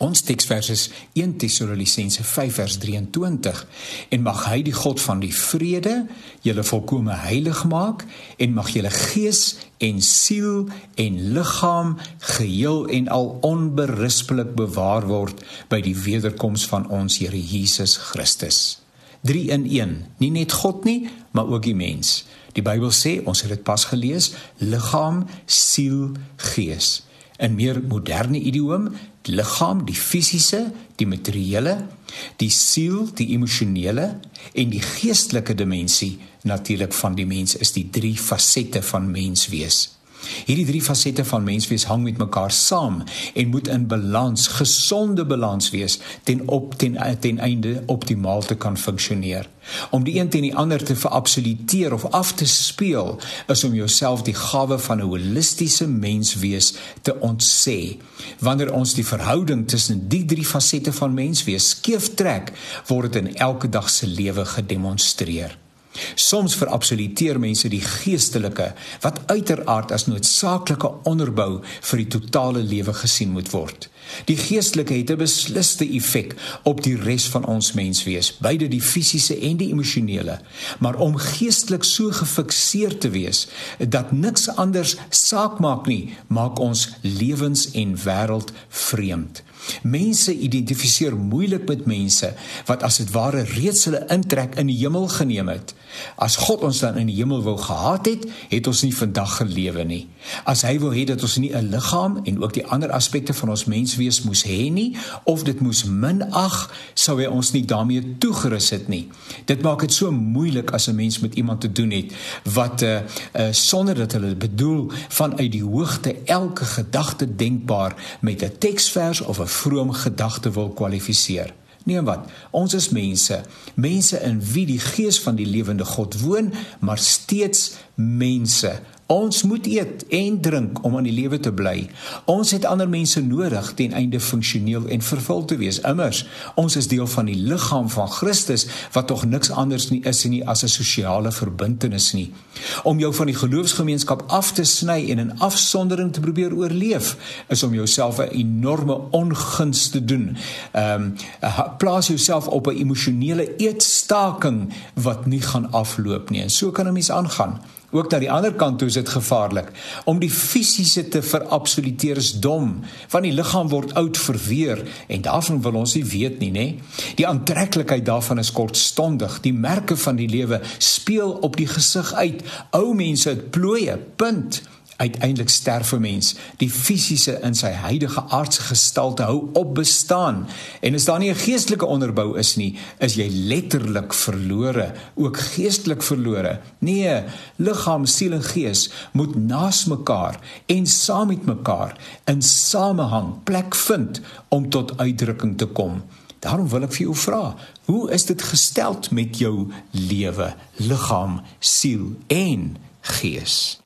Ons teksvers is 1 Tessalonisense 5 vers 23 en mag hy die God van die vrede julle volkome heilig maak en mag julle gees en siel en liggaam geheel en al onberispelik bewaar word by die wederkoms van ons Here Jesus Christus. 3 in 1, nie net God nie, maar ook die mens. Die Bybel sê, ons het dit pas gelees, liggaam, siel, gees in meer moderne idioom die liggaam, die fisiese, die materiële, die siel, die emosionele en die geestelike dimensie natuurlik van die mens is die drie fasette van menswees. Hierdie drie fasette van menswees hang met mekaar saam en moet in balans, gesonde balans wees ten op ten ten einde optimaal te kan funksioneer. Om die een teen die ander te verabsoluteer of af te speel is om jouself die gawe van 'n holistiese menswees te ontsê. Wanneer ons die verhouding tussen die drie fasette van menswees skeef trek, word dit in elke dag se lewe gedemonstreer. Soms verabsoluteer mense die geestelike wat uiteraard as noodsaaklike onderbou vir die totale lewe gesien moet word. Die geestelike het 'n besliste effek op die res van ons menswees, beide die fisiese en die emosionele. Maar om geestelik so gefikseer te wees dat niks anders saak maak nie, maak ons lewens en wêreld vreemd. Mense identifiseer moeilik met mense wat as dit ware reeds hulle intrek in die hemel geneem het. As God ons dan in die hemel wou gehad het, het ons nie vandag gelewe nie. As hy wou hê dat ons nie 'n liggaam en ook die ander aspekte van ons mens wees moes hê nie of dit moes minag, sou hy ons nie daarmee toegerus het nie. Dit maak dit so moeilik as 'n mens met iemand te doen het wat uh, uh sonder dat hulle bedoel vanuit die hoogte elke gedagte denkbaar met 'n teksvers of 'n vroom gedagte wil kwalifiseer. Nee wat, ons is mense, mense in wie die gees van die lewende God woon, maar steeds mense Ons moet eet en drink om aan die lewe te bly. Ons het ander mense nodig ten einde funksioneel en vervul te wees. Immers, ons is deel van die liggaam van Christus wat tog niks anders nie is nie as 'n sosiale verbintenis nie. Om jou van die geloofsgemeenskap af te sny en in afsondering te probeer oorleef, is om jouself 'n enorme onguns te doen. Ehm um, plaas jouself op 'n emosionele eetstaking wat nie gaan afloop nie. En so kan 'n mens aangaan. Ook aan die ander kant toe is dit gevaarlik. Om die fisiese te verabsoluteer is dom want die liggaam word oud verweer en daarvan wil ons nie weet nie nê? Die aantreklikheid daarvan is kortstondig. Die merke van die lewe speel op die gesig uit. Ou mense het plooie punt uiteindelik sterf 'n mens. Die fisiese in sy huidige aardse gestalte hou op bestaan. En as daar nie 'n geestelike onderbou is nie, is jy letterlik verlore, ook geestelik verlore. Nee, liggaam, siel en gees moet naas mekaar en saam met mekaar in samehang plek vind om tot uitdrukking te kom. Daarom wil ek vir jou vra, hoe is dit gestel met jou lewe, liggaam, siel en gees?